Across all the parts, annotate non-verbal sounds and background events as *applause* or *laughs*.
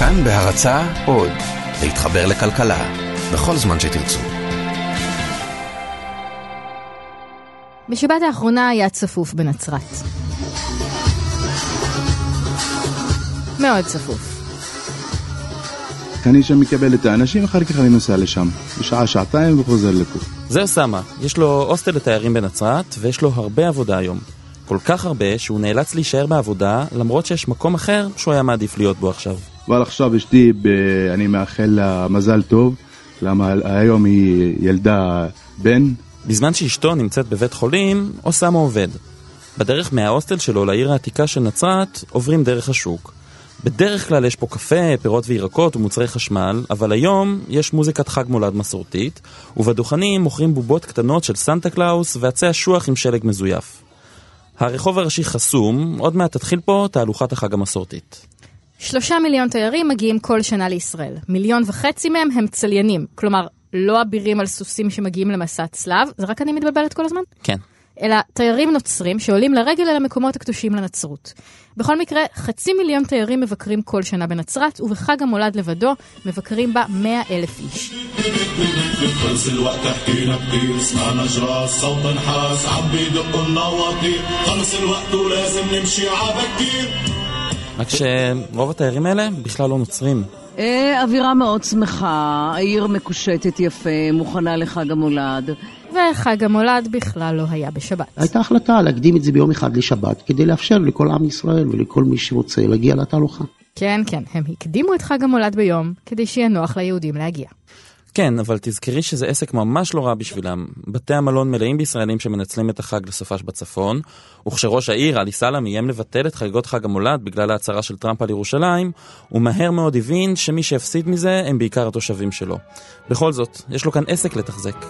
כאן בהרצה עוד, להתחבר לכלכלה, בכל זמן שתרצו. בשבת האחרונה היה צפוף בנצרת. מאוד צפוף. אני שם מקבל את האנשים, אחר כך אני נוסע לשם. בשעה, שעתיים וחוזר לפה. זה אוסאמה, יש לו הוסטל לתיירים בנצרת, ויש לו הרבה עבודה היום. כל כך הרבה שהוא נאלץ להישאר בעבודה, למרות שיש מקום אחר שהוא היה מעדיף להיות בו עכשיו. אבל עכשיו אשתי, ב... אני מאחל לה מזל טוב, למה היום היא ילדה בן. בזמן שאשתו נמצאת בבית חולים, אוסאמה עובד. בדרך מההוסטל שלו לעיר העתיקה של נצרת, עוברים דרך השוק. בדרך כלל יש פה קפה, פירות וירקות ומוצרי חשמל, אבל היום יש מוזיקת חג מולד מסורתית, ובדוכנים מוכרים בובות קטנות של סנטה קלאוס ועצי אשוח עם שלג מזויף. הרחוב הראשי חסום, עוד מעט תתחיל פה תהלוכת החג המסורתית. שלושה מיליון תיירים מגיעים כל שנה לישראל. מיליון וחצי מהם הם צליינים, כלומר, לא אבירים על סוסים שמגיעים למסע צלב, זה רק אני מתבלבלת כל הזמן? כן. אלא תיירים נוצרים שעולים לרגל אל המקומות הקדושים לנצרות. בכל מקרה, חצי מיליון תיירים מבקרים כל שנה בנצרת, ובחג המולד לבדו מבקרים בה מאה אלף איש. רק שרוב התיירים האלה בכלל לא נוצרים. אה, אווירה מאוד שמחה, העיר מקושטת יפה, מוכנה לחג המולד. וחג המולד בכלל לא היה בשבת. הייתה החלטה להקדים את זה ביום אחד לשבת, כדי לאפשר לכל עם ישראל ולכל מי שרוצה להגיע לתהלוכה. כן, כן, הם הקדימו את חג המולד ביום, כדי שיהיה נוח ליהודים להגיע. כן, אבל תזכרי שזה עסק ממש לא רע בשבילם. בתי המלון מלאים בישראלים שמנצלים את החג לסופש בצפון, וכשראש העיר, עלי סלאם, איים לבטל את חגיגות חג המולד בגלל ההצהרה של טראמפ על ירושלים, הוא מהר מאוד הבין שמי שהפסיד מזה הם בעיקר התושבים שלו. בכל זאת, יש לו כאן עסק לתחזק.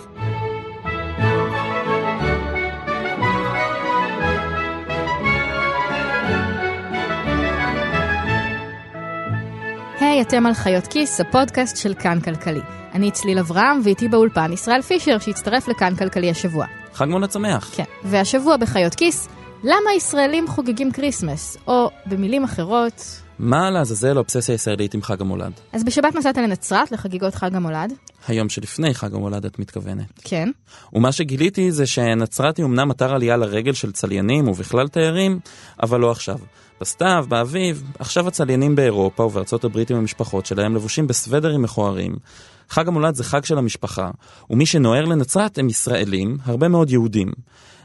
היי, אתם על חיות כיס, הפודקאסט של כאן כלכלי. אני צליל אברהם, ואיתי באולפן ישראל פישר, שהצטרף לכאן כלכלי השבוע. חג מולד שמח. כן, והשבוע בחיות כיס, למה ישראלים חוגגים כריסמס? או במילים אחרות... מה לעזאזל האובססיה הישראלית עם חג המולד? אז בשבת נסעת לנצרת לחגיגות חג המולד. היום שלפני חג המולד את מתכוונת. כן. ומה שגיליתי זה שנצרת היא אמנם אתר עלייה לרגל של צליינים ובכלל תיירים, אבל לא עכשיו. בסתיו, באביב, עכשיו הצליינים באירופה ובארצות הברית עם המשפחות שלהם לבושים בסוודרים מכוערים. חג המולד זה חג של המשפחה, ומי שנוער לנצרת הם ישראלים, הרבה מאוד יהודים.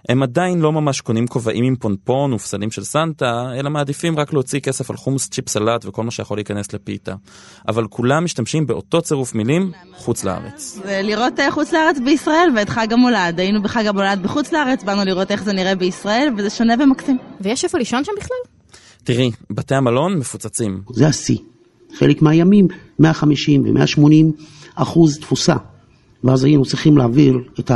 הם עדיין לא ממש קונים כובעים עם פונפון ופסלים של סנטה, אלא מעדיפים רק להוציא כסף על חומוס צ'יפ סלט וכל מה שיכול להיכנס לפיתה. אבל כולם משתמשים באותו צירוף מילים, חוץ לארץ. ולראות חוץ לארץ בישראל ואת חג המולד. היינו בחג המולד בחוץ לארץ, באנו לראות איך זה נראה בישראל, וזה שונה ומקסים. ויש איפה לישון שם בכלל? תראי, בתי המלון מפוצצים. זה השיא. חלק מהימים 150 ו-180 אחוז תפוסה. ואז היינו צריכים להעביר את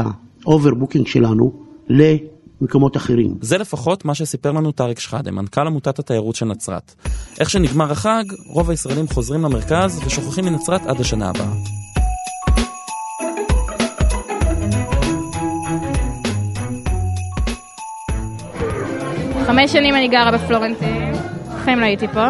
ה overbooking שלנו למקומות אחרים. זה לפחות מה שסיפר לנו טאריק שחאדה, מנכ"ל עמותת התיירות של נצרת. איך שנגמר החג, רוב הישראלים חוזרים למרכז ושוכחים מנצרת עד השנה הבאה. חמש שנים אני גרה בפלורנטין, בחיים לא הייתי פה.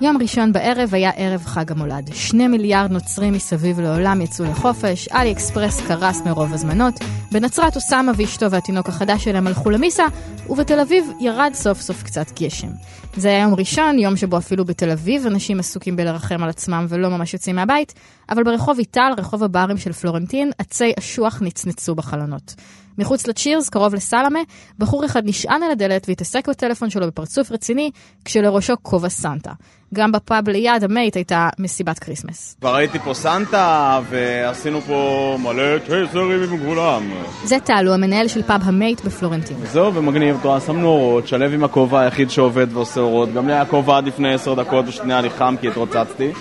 יום ראשון בערב היה ערב חג המולד. שני מיליארד נוצרים מסביב לעולם יצאו לחופש, אלי אקספרס קרס מרוב הזמנות, בנצרת אוסאמה ואשתו והתינוק החדש שלהם הלכו למיסה, ובתל אביב ירד סוף סוף קצת גשם. זה היה יום ראשון, יום שבו אפילו בתל אביב אנשים עסוקים בלרחם על עצמם ולא ממש יוצאים מהבית, אבל ברחוב איטל, רחוב הברים של פלורנטין, עצי אשוח נצנצו בחלונות. מחוץ לצ'ירס, קרוב לסלמה, בחור אחד נשען על הדלת והתעסק בטלפון שלו בפרצוף רציני, כשלראשו כובע סנטה. גם בפאב ליד המייט הייתה מסיבת כריסמס. כבר ראיתי פה סנטה, ועשינו פה מלא טייזרים עם כולם. זה טל, הוא המנהל של פאב המייט בפלורנטין. זהו, ומגניב, אתה שמנו אורות, שלב עם הכובע היחיד שעובד ועושה אורות. גם לי היה כובע עד לפני עשר דקות, פשוט נהיה לי חם כי התרוצצתי.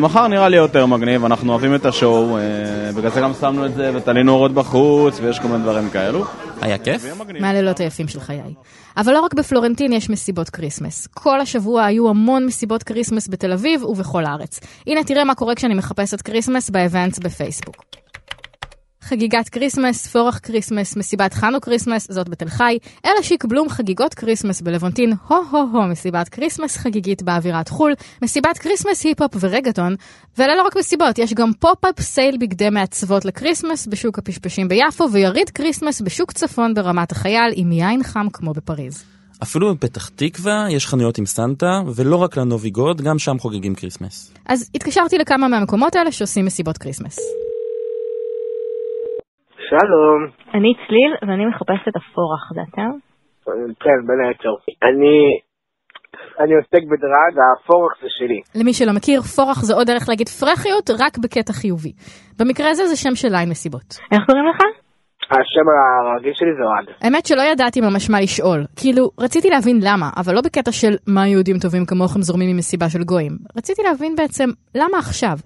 מחר נראה לי יותר מגניב, אנחנו אוהבים את ה show, בגלל זה גם שמנו את זה ותלינו אורות בחוץ ויש כל מיני דברים כאלו. היה כיף? מהלילות היפים של חיי. אבל לא רק בפלורנטין יש מסיבות כריסמס. כל השבוע היו המון מסיבות כריסמס בתל אביב ובכל הארץ. הנה תראה מה קורה כשאני מחפשת כריסמס ב events בפייסבוק. חגיגת כריסמס, פורח כריסמס, מסיבת חנוכריסמס, זאת בתל חי, אלה שיקבלום חגיגות כריסמס בלבונטין, הו-הו-הו, מסיבת כריסמס חגיגית באווירת חו"ל, מסיבת כריסמס היפ-הופ ורגטון, ואלה לא רק מסיבות, יש גם pop-up sale בגדי מעצבות לכריסמס בשוק הפשפשים ביפו, ויריד כריסמס בשוק צפון ברמת החייל, עם יין חם כמו בפריז. אפילו בפתח תקווה יש חנויות עם סנטה, ולא רק לנובי גוד, גם שם חוגגים כריסמס. אז התקשרתי לכמה מהמקומות האלה שעושים מסיבות כריסמס. שלום. אני צליל ואני מחפשת את הפורח, זה אתה? כן, בין היתר. אני... אני עוסק בדראג, הפורח זה שלי. למי שלא מכיר, פורח זה עוד דרך להגיד פרחיות, רק בקטע חיובי. במקרה הזה זה שם של ליין מסיבות. איך קוראים לך? השם הרגיל שלי זה אוהד. האמת שלא ידעתי ממש מה לשאול. כאילו, רציתי להבין למה, אבל לא בקטע של מה יהודים טובים כמוכם זורמים ממסיבה של גויים. רציתי להבין בעצם, למה עכשיו?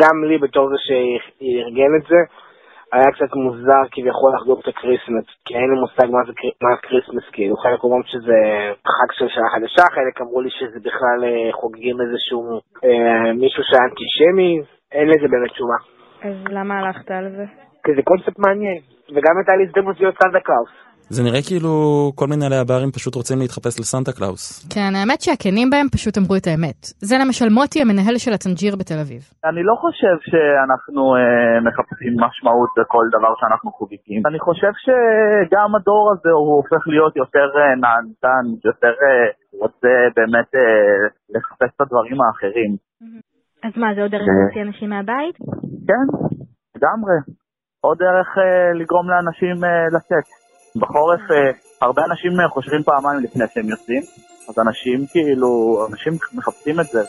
גם לי בתור זה שארגן את זה, היה קצת מוזר כביכול לחגוג את הכריסמס, כי אין לי מושג מה זה מה הכריסמס, כאילו חלק אומרים שזה חג של שנה חדשה, חלק אמרו לי שזה בכלל אה, חוגגים איזשהו אה, מישהו שהיה אנטישמי, אין לזה באמת תשובה. אז למה הלכת על זה? כי זה קונספט מעניין, וגם הייתה לי הזדמנות להיות סנטה קלאוס. זה נראה כאילו כל מנהלי הברים פשוט רוצים להתחפש לסנטה קלאוס. כן, האמת שהכנים בהם פשוט אמרו את האמת. זה למשל מוטי, המנהל של הטנג'יר בתל אביב. אני לא חושב שאנחנו אה, מחפשים משמעות בכל דבר שאנחנו חוגגים. אני חושב שגם הדור הזה הוא הופך להיות יותר אה, נהנתן, יותר אה, רוצה באמת אה, לחפש את הדברים האחרים. אז מה, זה עוד דרך אה. להוציא אנשים מהבית? כן, לגמרי. עוד דרך אה, לגרום לאנשים אה, לצאת. בחורף אה, הרבה אנשים אה, חושבים פעמיים לפני שהם יוצאים, אז אנשים כאילו, אנשים מחפשים את זה.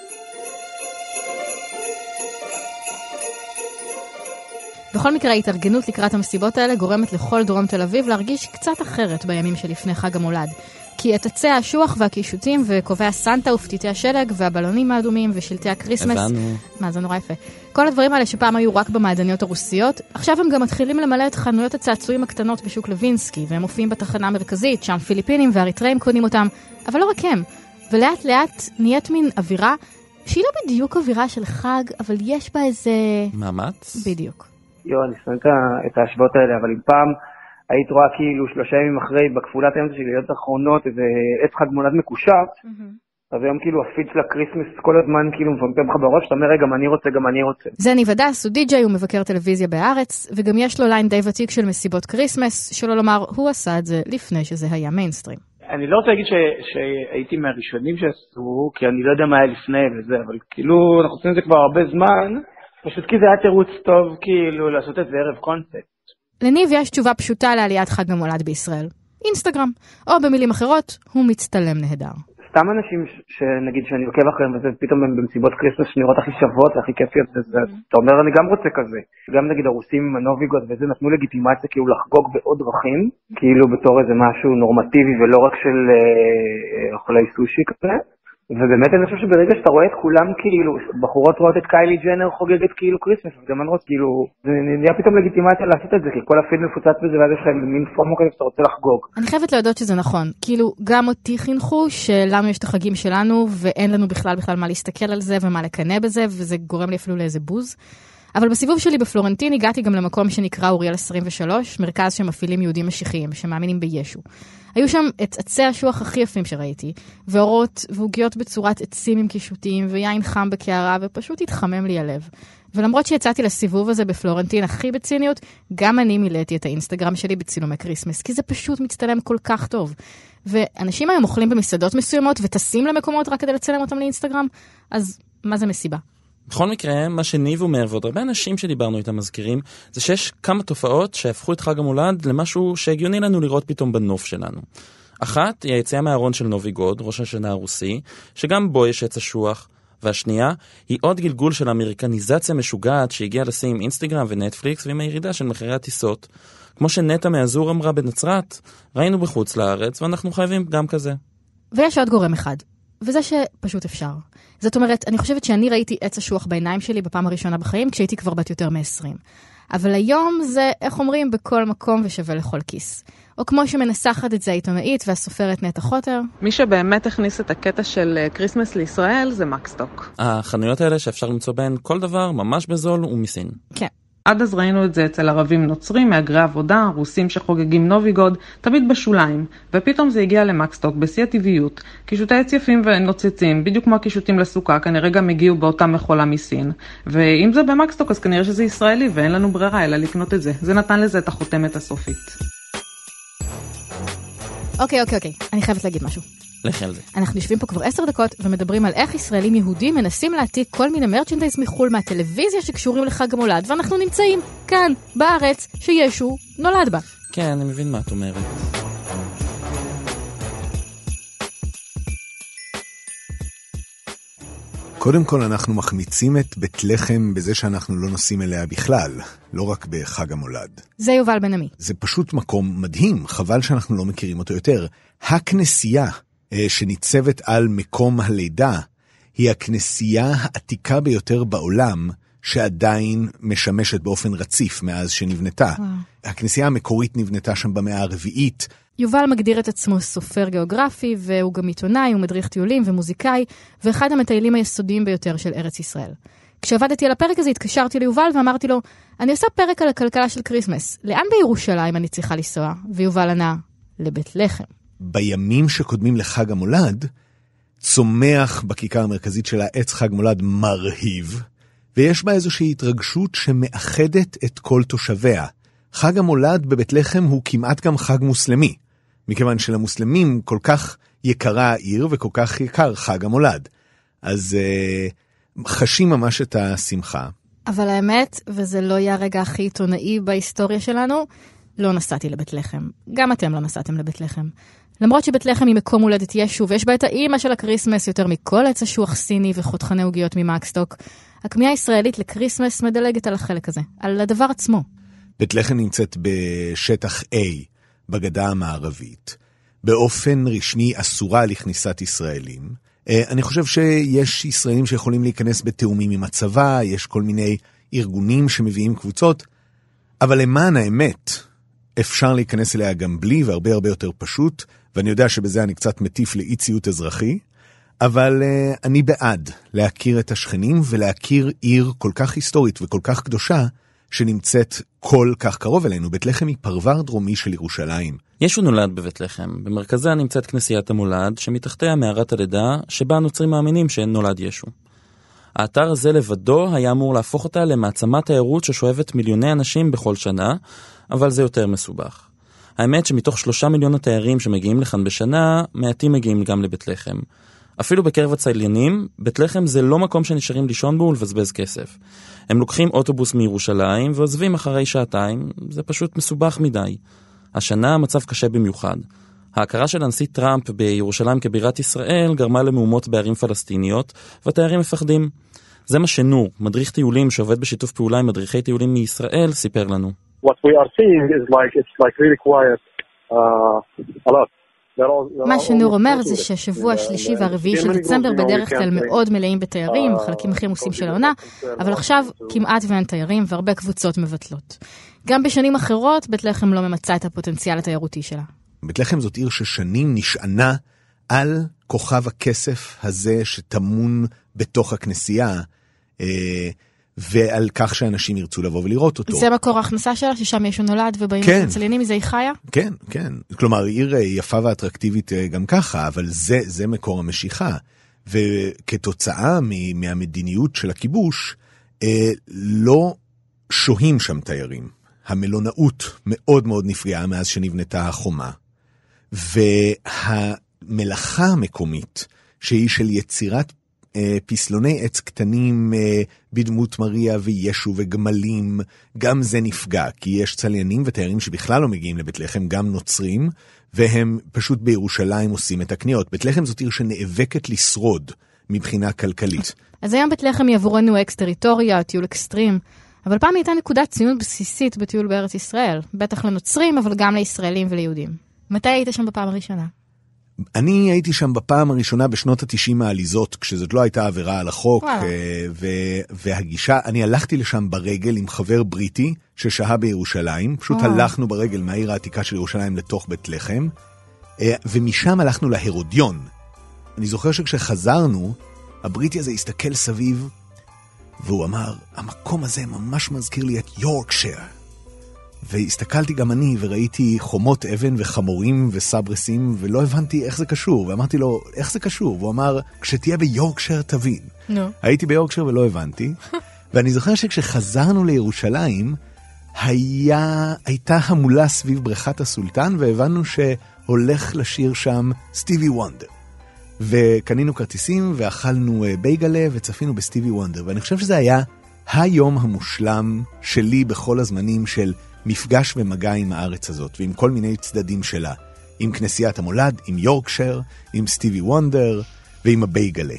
בכל מקרה, ההתארגנות לקראת המסיבות האלה גורמת לכל דרום תל אביב להרגיש קצת אחרת בימים שלפני חג המולד. כי את עצי האשוח והקישוטים וכובעי הסנטה ופתיתי השלג והבלונים האדומים ושלטי הקריסמס. הבנו. מה, זה נורא יפה. כל הדברים האלה שפעם היו רק במעדניות הרוסיות, עכשיו הם גם מתחילים למלא את חנויות הצעצועים הקטנות בשוק לוינסקי, והם מופיעים בתחנה המרכזית, שם פיליפינים ואריתראים קונים אותם, אבל לא רק הם. ולאט לאט נהיית מין אווירה שהיא לא בדיוק אווירה של חג, אבל יש בה איזה... מאמץ? בדיוק. יואו, אני שונא את ההשוואות האלה, אבל אם פעם היית רואה כאילו שלושה ימים אחרי, בכפולת האמצע של ידיעות אחרונות, איזה עץ חג מולד מקושט, אז היום כאילו הפיד של הקריסמס כל הזמן כאילו מפמפם לך בראש, אתה אומר, רגע, גם אני רוצה, גם אני רוצה. זה ניב הדס, הוא די-ג'יי, הוא מבקר טלוויזיה בארץ, וגם יש לו ליין די ותיק של מסיבות כריסמס, שלא לומר, הוא עשה את זה לפני שזה היה מיינסטרים. אני לא רוצה להגיד ש- שהייתי מהראשונים שעשו, כי אני לא יודע מה היה לפני וזה, אבל כאילו, אנחנו עושים את זה כבר הרבה זמן, פשוט כי זה היה תירוץ טוב כאילו לעשות את זה ערב קונספט. לניב יש תשובה פשוטה לעליית חג המולד בישראל. אינסטגרם. או במילים אחרות, הוא מצטלם נהדר. סתם אנשים שנגיד שאני עוקב אחריהם וזה פתאום הם במסיבות כריסמס שנראות הכי שוות והכי כיפיות וזה, אז אתה אומר אני גם רוצה כזה. גם נגיד הרוסים עם הנוביגוד וזה נתנו לגיטימציה כאילו לחגוג בעוד דרכים, כאילו בתור איזה משהו נורמטיבי ולא רק של אה, אה, אוכלי סושי כזה. ובאמת אני חושב שברגע שאתה רואה את כולם כאילו, בחורות רואות את קיילי ג'נר חוגגת כאילו כריסמס, וגם אני רוצה כאילו, זה נהיה פתאום לגיטימציה לעשות את זה, כי כל הפיד מפוצץ בזה ואז יש להם מין פומו כזה שאתה רוצה לחגוג. אני חייבת להודות שזה נכון. כאילו, גם אותי חינכו שלנו יש את החגים שלנו, ואין לנו בכלל בכלל מה להסתכל על זה ומה לקנא בזה, וזה גורם לי אפילו לאיזה בוז. אבל בסיבוב שלי בפלורנטין הגעתי גם למקום שנקרא אוריאל 23, מרכז שמפעילים יהודים משיחיים שמאמינים בישו. היו שם את עצי האשוח הכי יפים שראיתי, ואורות ועוגיות בצורת עצים עם קישוטים, ויין חם בקערה, ופשוט התחמם לי הלב. ולמרות שיצאתי לסיבוב הזה בפלורנטין הכי בציניות, גם אני מילאתי את האינסטגרם שלי בצילומי כריסמס, כי זה פשוט מצטלם כל כך טוב. ואנשים היום אוכלים במסעדות מסוימות וטסים למקומות רק כדי לצלם אותם לאינסטגרם, אז מה זה מסיבה? בכל מקרה, מה שניב אומר, ועוד הרבה אנשים שדיברנו איתם מזכירים, זה שיש כמה תופעות שהפכו את חג המולד למשהו שהגיוני לנו לראות פתאום בנוף שלנו. אחת היא היציאה מהארון של נובי גוד, ראש השנה הרוסי, שגם בו יש עץ אשוח, והשנייה היא עוד גלגול של אמריקניזציה משוגעת שהגיעה לשיא עם אינסטגרם ונטפליקס ועם הירידה של מחירי הטיסות. כמו שנטע מאזור אמרה בנצרת, ראינו בחוץ לארץ ואנחנו חייבים גם כזה. ויש עוד גורם אחד, וזה שפשוט אפשר. זאת אומרת, אני חושבת שאני ראיתי עץ אשוח בעיניים שלי בפעם הראשונה בחיים, כשהייתי כבר בת יותר מ-20. אבל היום זה, איך אומרים, בכל מקום ושווה לכל כיס. או כמו שמנסחת את זה העיתונאית והסופרת נטע חוטר. מי שבאמת הכניס את הקטע של אה, כריסמס לישראל זה מקסטוק. החנויות האלה שאפשר למצוא בהן כל דבר ממש בזול ומסין. כן. עד אז ראינו את זה אצל ערבים נוצרים, מהגרי עבודה, רוסים שחוגגים נוביגוד, תמיד בשוליים. ופתאום זה הגיע למקסטוק בשיא הטבעיות. קישוטי עץ יפים ונוצצים, בדיוק כמו הקישוטים לסוכה, כנראה גם הגיעו באותה מכולה מסין. ואם זה במקסטוק אז כנראה שזה ישראלי ואין לנו ברירה אלא לקנות את זה. זה נתן לזה את החותמת הסופית. אוקיי, אוקיי, אוקיי, אני חייבת להגיד משהו. לכי על זה. אנחנו יושבים פה כבר עשר דקות ומדברים על איך ישראלים יהודים מנסים להעתיק כל מיני מרצ'נדייז מחו"ל מהטלוויזיה שקשורים לחג המולד, ואנחנו נמצאים כאן, בארץ, שישו נולד בה. כן, אני מבין מה את אומרת. קודם כל אנחנו מחמיצים את בית לחם בזה שאנחנו לא נוסעים אליה בכלל, לא רק בחג המולד. זה יובל בן עמי. זה פשוט מקום מדהים, חבל שאנחנו לא מכירים אותו יותר. הכנסייה שניצבת על מקום הלידה, היא הכנסייה העתיקה ביותר בעולם, שעדיין משמשת באופן רציף מאז שנבנתה. וואו. הכנסייה המקורית נבנתה שם במאה הרביעית. יובל מגדיר את עצמו סופר גיאוגרפי, והוא גם עיתונאי, הוא מדריך טיולים ומוזיקאי, ואחד המטיילים היסודיים ביותר של ארץ ישראל. כשעבדתי על הפרק הזה התקשרתי ליובל ואמרתי לו, אני עושה פרק על הכלכלה של כריסמס, לאן בירושלים אני צריכה לנסוע? ויובל ענה, לבית לחם. בימים שקודמים לחג המולד, צומח בכיכר המרכזית שלה עץ חג מולד מרהיב, ויש בה איזושהי התרגשות שמאחדת את כל תושביה. חג המולד בבית לחם הוא כמעט גם חג מוסלמי, מכיוון שלמוסלמים כל כך יקרה העיר וכל כך יקר חג המולד. אז אה, חשים ממש את השמחה. אבל האמת, וזה לא יהיה הרגע הכי עיתונאי בהיסטוריה שלנו, לא נסעתי לבית לחם. גם אתם לא נסעתם לבית לחם. למרות שבית לחם היא מקום הולדת ישו, ויש בה את האימא של הקריסמס יותר מכל עץ אשוח סיני וחותכני עוגיות ממקסטוק, הכמיהה הישראלית לקריסמס מדלגת על החלק הזה, על הדבר עצמו. בית לחם נמצאת בשטח A, בגדה המערבית. באופן רשמי אסורה לכניסת ישראלים. אה, אני חושב שיש ישראלים שיכולים להיכנס בתאומים עם הצבא, יש כל מיני ארגונים שמביאים קבוצות, אבל למען האמת, אפשר להיכנס אליה גם בלי והרבה הרבה יותר פשוט, ואני יודע שבזה אני קצת מטיף לאי ציות אזרחי, אבל uh, אני בעד להכיר את השכנים ולהכיר עיר כל כך היסטורית וכל כך קדושה, שנמצאת כל כך קרוב אלינו. בית לחם היא פרבר דרומי של ירושלים. ישו נולד בבית לחם. במרכזה נמצאת כנסיית המולד, שמתחתיה מערת הלידה, שבה הנוצרים מאמינים שנולד ישו. האתר הזה לבדו היה אמור להפוך אותה למעצמת תיירות ששואבת מיליוני אנשים בכל שנה, אבל זה יותר מסובך. האמת שמתוך שלושה מיליון התיירים שמגיעים לכאן בשנה, מעטים מגיעים גם לבית לחם. אפילו בקרב הצליינים, בית לחם זה לא מקום שנשארים לישון בו ולבזבז כסף. הם לוקחים אוטובוס מירושלים ועוזבים אחרי שעתיים, זה פשוט מסובך מדי. השנה המצב קשה במיוחד. ההכרה של הנשיא טראמפ בירושלים כבירת ישראל גרמה למהומות בערים פלסטיניות, והתיירים מפחדים. זה מה שנור, מדריך טיולים שעובד בשיתוף פעולה עם מדריכי טיולים מישראל, סיפר לנו. What we are seeing is like it's like really quiet uh, a lot. מה שנור אומר זה שהשבוע השלישי והרביעי של דצמבר בדרך כלל מאוד מלאים בתיירים, החלקים הכי עמוסים של העונה, אבל עכשיו כמעט ואין תיירים והרבה קבוצות מבטלות. גם בשנים אחרות, בית לחם לא ממצה את הפוטנציאל התיירותי שלה. בית לחם זאת עיר ששנים נשענה על כוכב הכסף הזה שטמון בתוך הכנסייה. ועל כך שאנשים ירצו לבוא ולראות אותו. זה מקור ההכנסה שלה, ששם ישו נולד ובאים כן. צליינים, מזה היא חיה? כן, כן. כלומר, עיר יפה ואטרקטיבית גם ככה, אבל זה, זה מקור המשיכה. וכתוצאה מהמדיניות של הכיבוש, אה, לא שוהים שם תיירים. המלונאות מאוד מאוד נפגעה מאז שנבנתה החומה. והמלאכה המקומית, שהיא של יצירת פסלוני עץ קטנים בדמות מריה וישו וגמלים, גם זה נפגע, כי יש צליינים ותיירים שבכלל לא מגיעים לבית לחם, גם נוצרים, והם פשוט בירושלים עושים את הקניות. בית לחם זאת עיר שנאבקת לשרוד מבחינה כלכלית. אז היום בית לחם היא עבורנו אקס טריטוריה, טיול אקסטרים, אבל פעם הייתה נקודת ציון בסיסית בטיול בארץ ישראל, בטח לנוצרים, אבל גם לישראלים וליהודים. מתי היית שם בפעם הראשונה? אני הייתי שם בפעם הראשונה בשנות התשעים העליזות, כשזאת לא הייתה עבירה על החוק, ו- והגישה, אני הלכתי לשם ברגל עם חבר בריטי ששהה בירושלים, פשוט הלכנו ברגל מהעיר העתיקה של ירושלים לתוך בית לחם, ומשם הלכנו להרודיון. אני זוכר שכשחזרנו, הבריטי הזה הסתכל סביב, והוא אמר, המקום הזה ממש מזכיר לי את יורקשייר. והסתכלתי גם אני וראיתי חומות אבן וחמורים וסברסים ולא הבנתי איך זה קשור ואמרתי לו איך זה קשור והוא אמר כשתהיה ביורקשייר תבין. נו. הייתי ביורקשייר ולא הבנתי *laughs* ואני זוכר שכשחזרנו לירושלים היה, הייתה המולה סביב בריכת הסולטן והבנו שהולך לשיר שם סטיבי וונדר. וקנינו כרטיסים ואכלנו אה, בייגלה וצפינו בסטיבי וונדר ואני חושב שזה היה היום המושלם שלי בכל הזמנים של מפגש ומגע עם הארץ הזאת ועם כל מיני צדדים שלה. עם כנסיית המולד, עם יורקשר, עם סטיבי וונדר ועם הבייגלה.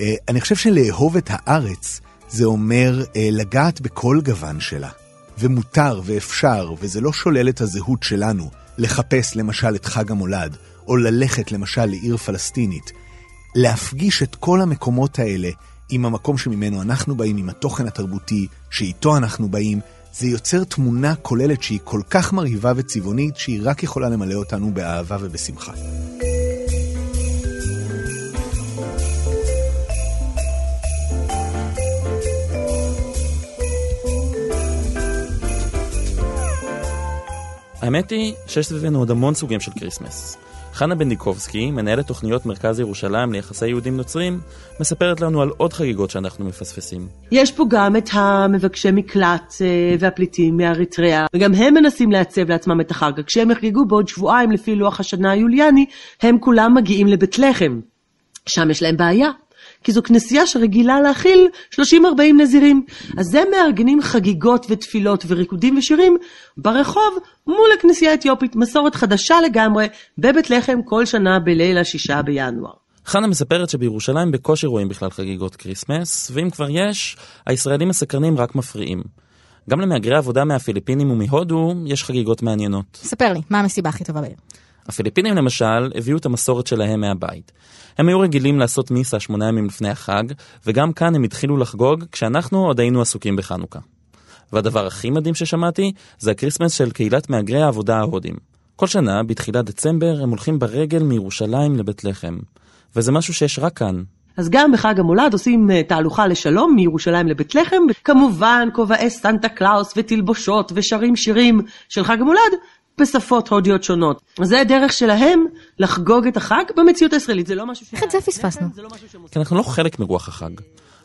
אה, אני חושב שלאהוב את הארץ זה אומר אה, לגעת בכל גוון שלה. ומותר ואפשר, וזה לא שולל את הזהות שלנו, לחפש למשל את חג המולד, או ללכת למשל לעיר פלסטינית. להפגיש את כל המקומות האלה עם המקום שממנו אנחנו באים, עם התוכן התרבותי שאיתו אנחנו באים, זה יוצר תמונה כוללת שהיא כל כך מרהיבה וצבעונית, שהיא רק יכולה למלא אותנו באהבה ובשמחה. האמת היא שיש סביבנו עוד המון סוגים של כריסמס. חנה בנדיקובסקי, מנהלת תוכניות מרכז ירושלים ליחסי יהודים נוצרים, מספרת לנו על עוד חגיגות שאנחנו מפספסים. יש פה גם את המבקשי מקלט אה, והפליטים מאריתריאה, וגם הם מנסים לעצב לעצמם את החג. כשהם יחגגו בעוד שבועיים לפי לוח השנה היוליאני, הם כולם מגיעים לבית לחם. שם יש להם בעיה. כי זו כנסייה שרגילה להכיל 30-40 נזירים. אז הם מארגנים חגיגות ותפילות וריקודים ושירים ברחוב מול הכנסייה האתיופית, מסורת חדשה לגמרי, בבית לחם כל שנה בליל השישה בינואר. חנה מספרת שבירושלים בקושי רואים בכלל חגיגות כריסמס, ואם כבר יש, הישראלים הסקרנים רק מפריעים. גם למהגרי עבודה מהפיליפינים ומהודו יש חגיגות מעניינות. ספר לי, מה המסיבה הכי טובה בעיר? הפיליפינים למשל הביאו את המסורת שלהם מהבית. הם היו רגילים לעשות מיסה שמונה ימים לפני החג, וגם כאן הם התחילו לחגוג כשאנחנו עוד היינו עסוקים בחנוכה. והדבר הכי מדהים ששמעתי זה הקריסמס של קהילת מהגרי העבודה ההודים. כל שנה, בתחילת דצמבר, הם הולכים ברגל מירושלים לבית לחם. וזה משהו שיש רק כאן. אז גם בחג המולד עושים אה, תהלוכה לשלום מירושלים לבית לחם, כמובן כובעי סנטה קלאוס ותלבושות ושרים שירים של חג המולד, בשפות הודיות שונות. זה הדרך שלהם לחגוג את החג במציאות הישראלית, זה לא משהו ש... איך את זה פספסנו? כי אנחנו לא חלק מרוח החג.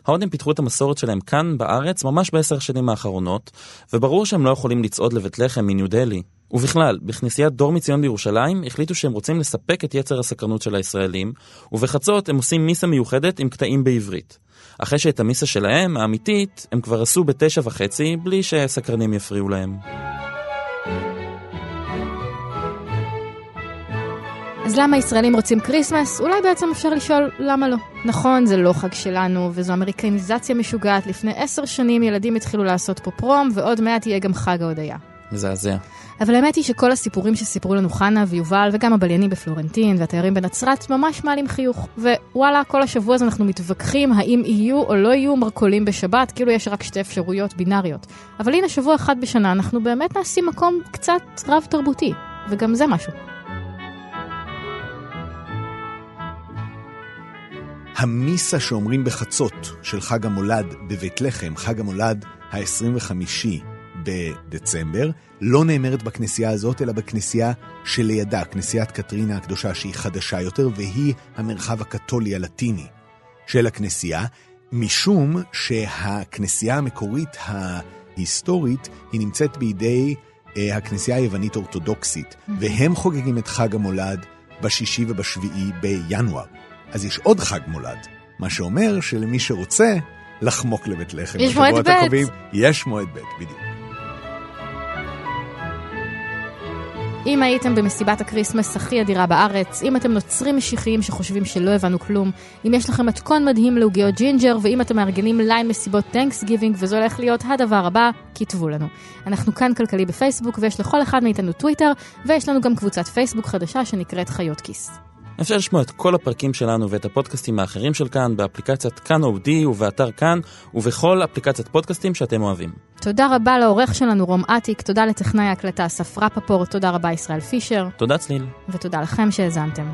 ההודים פיתחו את המסורת שלהם כאן בארץ ממש בעשר השנים האחרונות, וברור שהם לא יכולים לצעוד לבית לחם מניו דלי. ובכלל, בכנסיית דור מציון בירושלים החליטו שהם רוצים לספק את יצר הסקרנות של הישראלים, ובחצות הם עושים מיסה מיוחדת עם קטעים בעברית. אחרי שאת המיסה שלהם, האמיתית, הם כבר עשו בתשע וחצי, בלי שסקרנים יפריעו להם. אז למה ישראלים רוצים כריסמס? אולי בעצם אפשר לשאול למה לא. נכון, זה לא חג שלנו, וזו אמריקניזציה משוגעת. לפני עשר שנים ילדים התחילו לעשות פה פרום, ועוד מעט יהיה גם חג ההודיה. מזעזע. אבל האמת היא שכל הסיפורים שסיפרו לנו חנה ויובל, וגם הבליינים בפלורנטין והתיירים בנצרת, ממש מעלים חיוך. ווואלה, כל השבוע הזה אנחנו מתווכחים האם יהיו או לא יהיו מרכולים בשבת, כאילו יש רק שתי אפשרויות בינאריות. אבל הנה, שבוע אחד בשנה אנחנו באמת נעשים מקום קצת רב תרבותי, וגם זה משהו. המיסה שאומרים בחצות של חג המולד בבית לחם, חג המולד ה-25 בדצמבר, לא נאמרת בכנסייה הזאת, אלא בכנסייה שלידה, כנסיית קטרינה הקדושה, שהיא חדשה יותר, והיא המרחב הקתולי הלטיני של הכנסייה, משום שהכנסייה המקורית ההיסטורית היא נמצאת בידי אה, הכנסייה היוונית אורתודוקסית, והם חוגגים את חג המולד בשישי ובשביעי בינואר. אז יש עוד חג מולד, מה שאומר שלמי שרוצה לחמוק לבית לחם. יש מועד ב'. הקרובים, יש מועד ב', בדיוק. אם הייתם במסיבת ה Christmas הכי אדירה בארץ, אם אתם נוצרים משיחיים שחושבים שלא הבנו כלום, אם יש לכם מתכון מדהים לעוגיות ג'ינג'ר, ואם אתם מארגנים ליין מסיבות Thanksgiving, וזה הולך להיות הדבר הבא, כתבו לנו. אנחנו כאן כלכלי בפייסבוק, ויש לכל אחד מאיתנו טוויטר, ויש לנו גם קבוצת פייסבוק חדשה שנקראת חיות כיס. אפשר לשמוע את כל הפרקים שלנו ואת הפודקאסטים האחרים של כאן באפליקציית כאן אודי ובאתר כאן ובכל אפליקציית פודקאסטים שאתם אוהבים. תודה רבה לעורך שלנו רום אטיק, תודה לטכנאי ההקלטה אסף רפפורט, תודה רבה ישראל פישר. תודה צליל. ותודה לכם שהאזנתם.